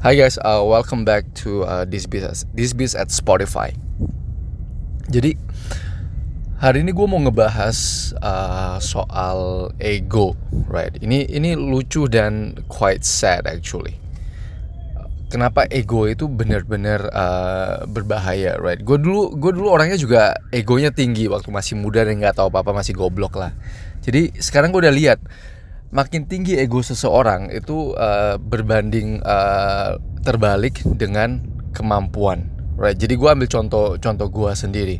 Hi guys, uh, welcome back to uh, this biz this biz at Spotify. Jadi hari ini gue mau ngebahas uh, soal ego, right? Ini ini lucu dan quite sad actually. Kenapa ego itu benar-benar uh, berbahaya, right? Gue dulu gue dulu orangnya juga egonya tinggi waktu masih muda dan nggak tahu apa-apa masih goblok lah. Jadi sekarang gue udah lihat makin tinggi ego seseorang itu uh, berbanding uh, terbalik dengan kemampuan. Right. Jadi gue ambil contoh contoh gue sendiri.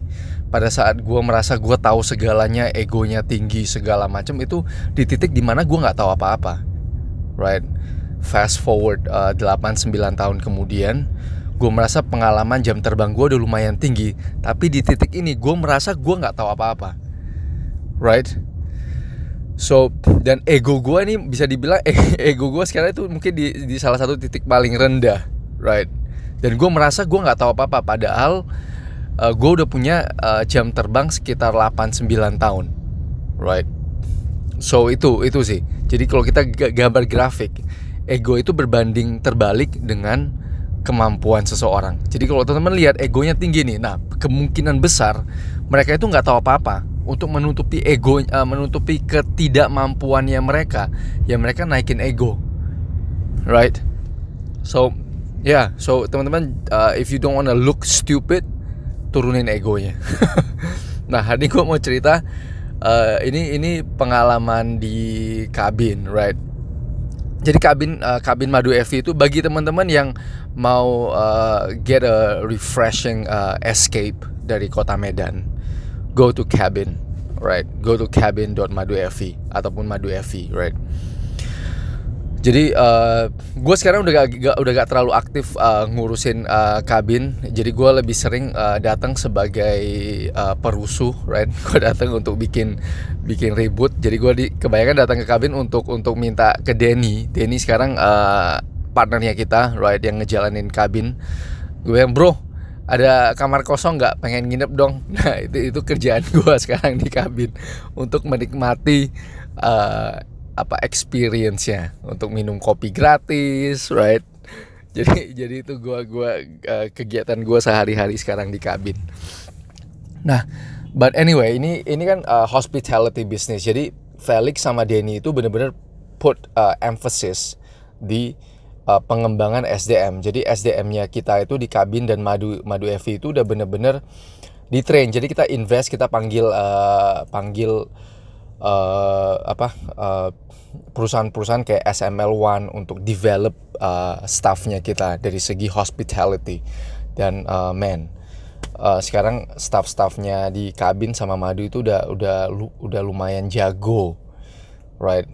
Pada saat gue merasa gue tahu segalanya, egonya tinggi segala macam itu di titik di mana gue nggak tahu apa-apa. Right. Fast forward uh, 8-9 tahun kemudian, gue merasa pengalaman jam terbang gue udah lumayan tinggi. Tapi di titik ini gue merasa gue nggak tahu apa-apa. Right So dan ego gue nih bisa dibilang ego gue sekarang itu mungkin di, di salah satu titik paling rendah, right? Dan gue merasa gue nggak tahu apa-apa padahal uh, eh, gue udah punya uh, jam terbang sekitar 8-9 tahun, right? So itu itu sih. Jadi kalau kita gambar grafik, ego itu berbanding terbalik dengan kemampuan seseorang. Jadi kalau teman-teman lihat egonya tinggi nih, nah kemungkinan besar mereka itu nggak tahu apa-apa untuk menutupi ego uh, menutupi ketidakmampuannya mereka. Ya mereka naikin ego. Right? So yeah. So teman-teman uh, if you don't wanna look stupid turunin egonya. Nah hari ini gue mau cerita uh, ini ini pengalaman di kabin right? Jadi kabin uh, kabin madu Evi itu bagi teman-teman yang mau uh, get a refreshing uh, escape dari kota Medan go to cabin right? Go to cabin.madu.fi ataupun madu.fi right? Jadi uh, gue sekarang udah gak, gak udah gak terlalu aktif uh, ngurusin uh, kabin. Jadi gue lebih sering uh, datang sebagai uh, perusuh right? Gue datang untuk bikin bikin ribut. Jadi gue di kebanyakan datang ke kabin untuk untuk minta ke Denny. Denny sekarang uh, partnernya kita right? Yang ngejalanin kabin. Gue yang bro ada kamar kosong nggak? Pengen nginep dong. Nah itu itu kerjaan gue sekarang di kabin. Untuk menikmati uh, apa experience-nya. Untuk minum kopi gratis right? Jadi jadi itu gua gua uh, kegiatan gue sehari-hari sekarang di kabin. Nah but anyway ini ini kan uh, hospitality business. Jadi Felix sama Denny itu bener-bener put uh, emphasis di uh, pengembangan SDM. Jadi SDM-nya kita itu di kabin dan madu madu EV itu udah bener-bener di train. Jadi kita invest, kita panggil uh, panggil uh, apa perusahaan-perusahaan kayak SML One untuk develop uh, staffnya kita dari segi hospitality dan uh, man. Uh, sekarang staff-staffnya di kabin sama madu itu udah udah udah lumayan jago, right?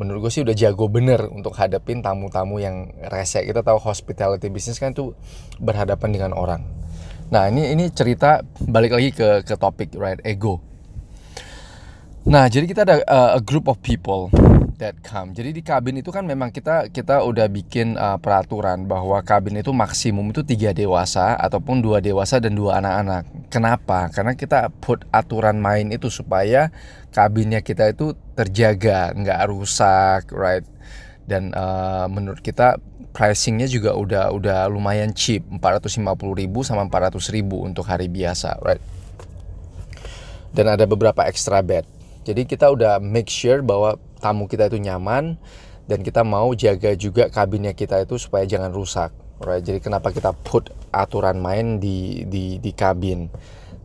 Menurut gue sih udah jago bener untuk hadapin tamu-tamu yang rese. Kita tahu hospitality business kan tuh berhadapan dengan orang. Nah ini ini cerita balik lagi ke ke topik right? Ego. Nah jadi kita ada uh, a group of people that come. Jadi di kabin itu kan memang kita kita udah bikin uh, peraturan bahwa kabin itu maksimum itu tiga dewasa ataupun dua dewasa dan dua anak-anak kenapa? Karena kita put aturan main itu supaya kabinnya kita itu terjaga nggak rusak right? Dan uh, menurut kita pricingnya juga udah udah lumayan cheap 450.000 sama 400.000 untuk hari biasa right? Dan ada beberapa extra bed. Jadi kita udah make sure bahwa tamu kita itu nyaman dan kita mau jaga juga kabinnya kita itu supaya jangan rusak right jadi kenapa kita put aturan main di di di kabin?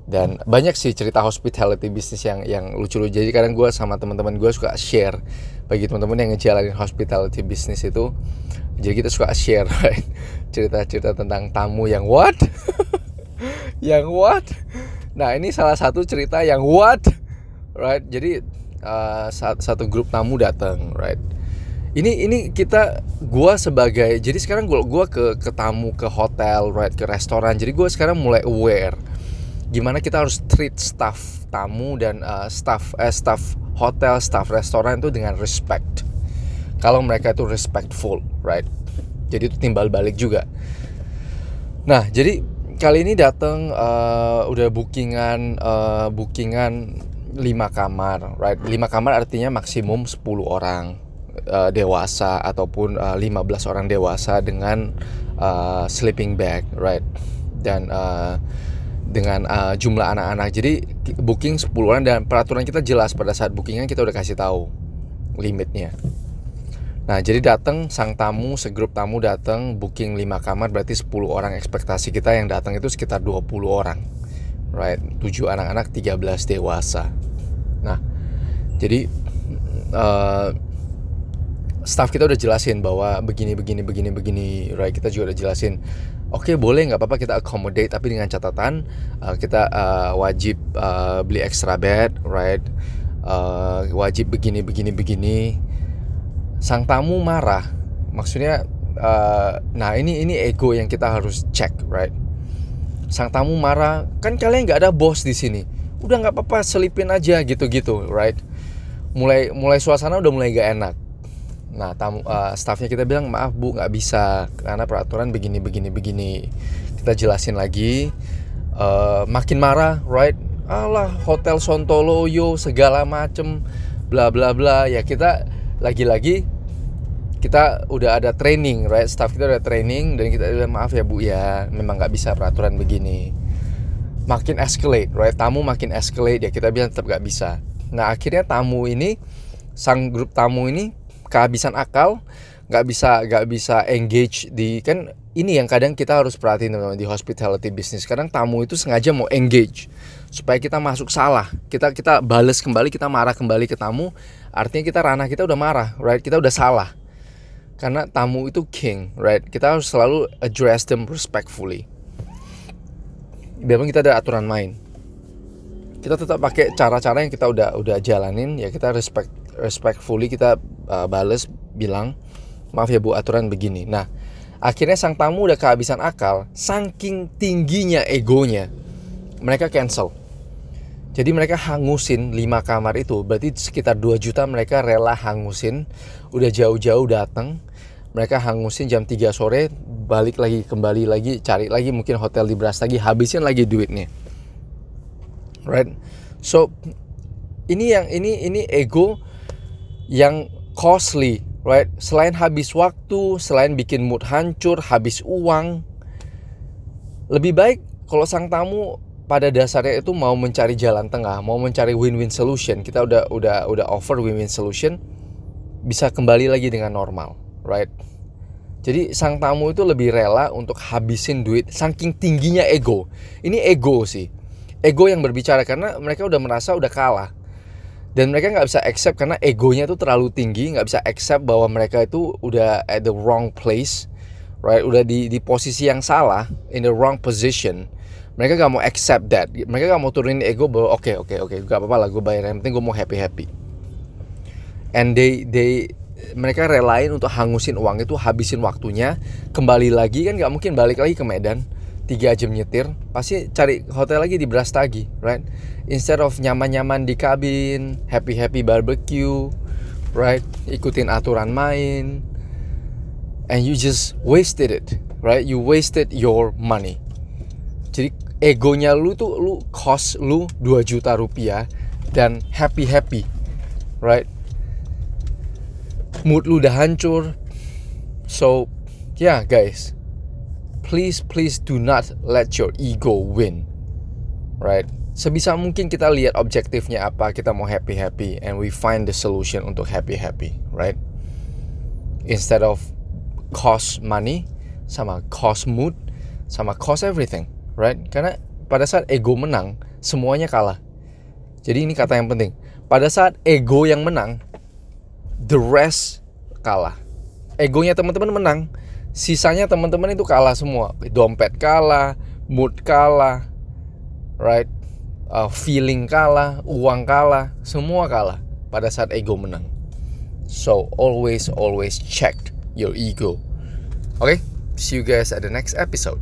Dan banyak sih cerita hospitality bisnis yang yang lucu-lucu. Jadi kadang gue sama teman-teman gue suka share. Bagi teman-teman yang ngejalanin hospitality bisnis itu jadi kita suka share right? cerita-cerita tentang tamu yang what? Yang what? Nah ini salah satu cerita yang what? Right? Jadi uh, satu grup tamu datang right ini ini kita gue sebagai jadi sekarang gue gua ke ke tamu ke hotel right ke restoran jadi gue sekarang mulai aware gimana kita harus treat staff tamu dan uh, staff eh, staff hotel, staff restoran itu dengan respect. Kalau mereka itu respectful, right? Jadi itu timbal balik juga. Nah, jadi kali ini datang uh, udah bookingan uh, bookingan 5 kamar, right? 5 kamar artinya maksimum 10 orang uh, dewasa ataupun uh, 15 orang dewasa dengan uh, sleeping bag right dan uh, dengan uh, jumlah anak-anak jadi booking 10 orang dan peraturan kita jelas pada saat bookingan kita udah kasih tahu limitnya Nah, jadi datang sang tamu, segrup tamu datang booking 5 kamar berarti 10 orang ekspektasi kita yang datang itu sekitar 20 orang. Right? 7 anak-anak, 13 dewasa. Nah, jadi uh, staff kita udah jelasin bahwa begini begini begini begini, right? Kita juga udah jelasin. Oke, okay, boleh nggak apa-apa kita accommodate tapi dengan catatan uh, kita uh, wajib uh, beli extra bed, right? Uh, wajib begini begini begini sang tamu marah maksudnya uh, nah ini ini ego yang kita harus cek right sang tamu marah kan kalian nggak ada bos di sini udah nggak apa-apa selipin aja gitu-gitu right mulai mulai suasana udah mulai gak enak nah tamu uh, staffnya kita bilang maaf bu nggak bisa karena peraturan begini begini begini kita jelasin lagi uh, makin marah right alah hotel Sontoloyo segala macem bla bla bla ya kita lagi-lagi kita udah ada training, right? Staff kita udah training dan kita udah maaf ya bu ya, memang nggak bisa peraturan begini. Makin escalate, right? Tamu makin escalate ya kita bilang tetap nggak bisa. Nah akhirnya tamu ini, sang grup tamu ini kehabisan akal, nggak bisa nggak bisa engage di kan ini yang kadang kita harus perhatiin teman-teman di hospitality business. Kadang tamu itu sengaja mau engage supaya kita masuk salah. Kita kita bales kembali, kita marah kembali ke tamu. Artinya kita ranah kita udah marah, right? Kita udah salah karena tamu itu king, right? Kita harus selalu address them respectfully. Biarpun kita ada aturan main, kita tetap pakai cara-cara yang kita udah udah jalanin ya kita respect respectfully kita uh, bales bilang maaf ya bu aturan begini. Nah akhirnya sang tamu udah kehabisan akal, saking tingginya egonya, mereka cancel. Jadi mereka hangusin 5 kamar itu Berarti sekitar 2 juta mereka rela hangusin Udah jauh-jauh datang Mereka hangusin jam 3 sore Balik lagi kembali lagi Cari lagi mungkin hotel di Beras lagi Habisin lagi duitnya Right So Ini yang ini ini ego Yang costly Right Selain habis waktu Selain bikin mood hancur Habis uang Lebih baik kalau sang tamu pada dasarnya itu mau mencari jalan tengah, mau mencari win-win solution. Kita udah udah udah offer win-win solution bisa kembali lagi dengan normal, right? Jadi sang tamu itu lebih rela untuk habisin duit saking tingginya ego. Ini ego sih. Ego yang berbicara karena mereka udah merasa udah kalah. Dan mereka nggak bisa accept karena egonya itu terlalu tinggi, nggak bisa accept bahwa mereka itu udah at the wrong place, right? Udah di di posisi yang salah, in the wrong position. Mereka gak mau accept that. Mereka gak mau turunin ego bahwa oke okay, oke okay, oke okay, gak apa-apa lah gue bayar. Yang penting gue mau happy happy and they they mereka relain untuk hangusin uang itu habisin waktunya. Kembali lagi kan gak mungkin balik lagi ke Medan tiga jam nyetir pasti cari hotel lagi di Brastagi right? Instead of nyaman-nyaman di kabin happy happy barbecue right? Ikutin aturan main and you just wasted it right? You wasted your money. Jadi egonya lu tuh lu cost lu 2 juta rupiah dan happy happy right? Mood lu udah hancur. So yeah guys please please do not let your ego win right sebisa mungkin kita lihat objektifnya apa kita mau happy happy and we find the solution untuk happy happy right instead of cost money sama cost mood sama cost everything right? Karena pada saat ego menang, semuanya kalah. Jadi ini kata yang penting. Pada saat ego yang menang, the rest kalah. Egonya teman-teman menang, sisanya teman-teman itu kalah semua. Dompet kalah, mood kalah, right? Uh, feeling kalah, uang kalah, semua kalah pada saat ego menang. So always always check your ego. Okay, see you guys at the next episode.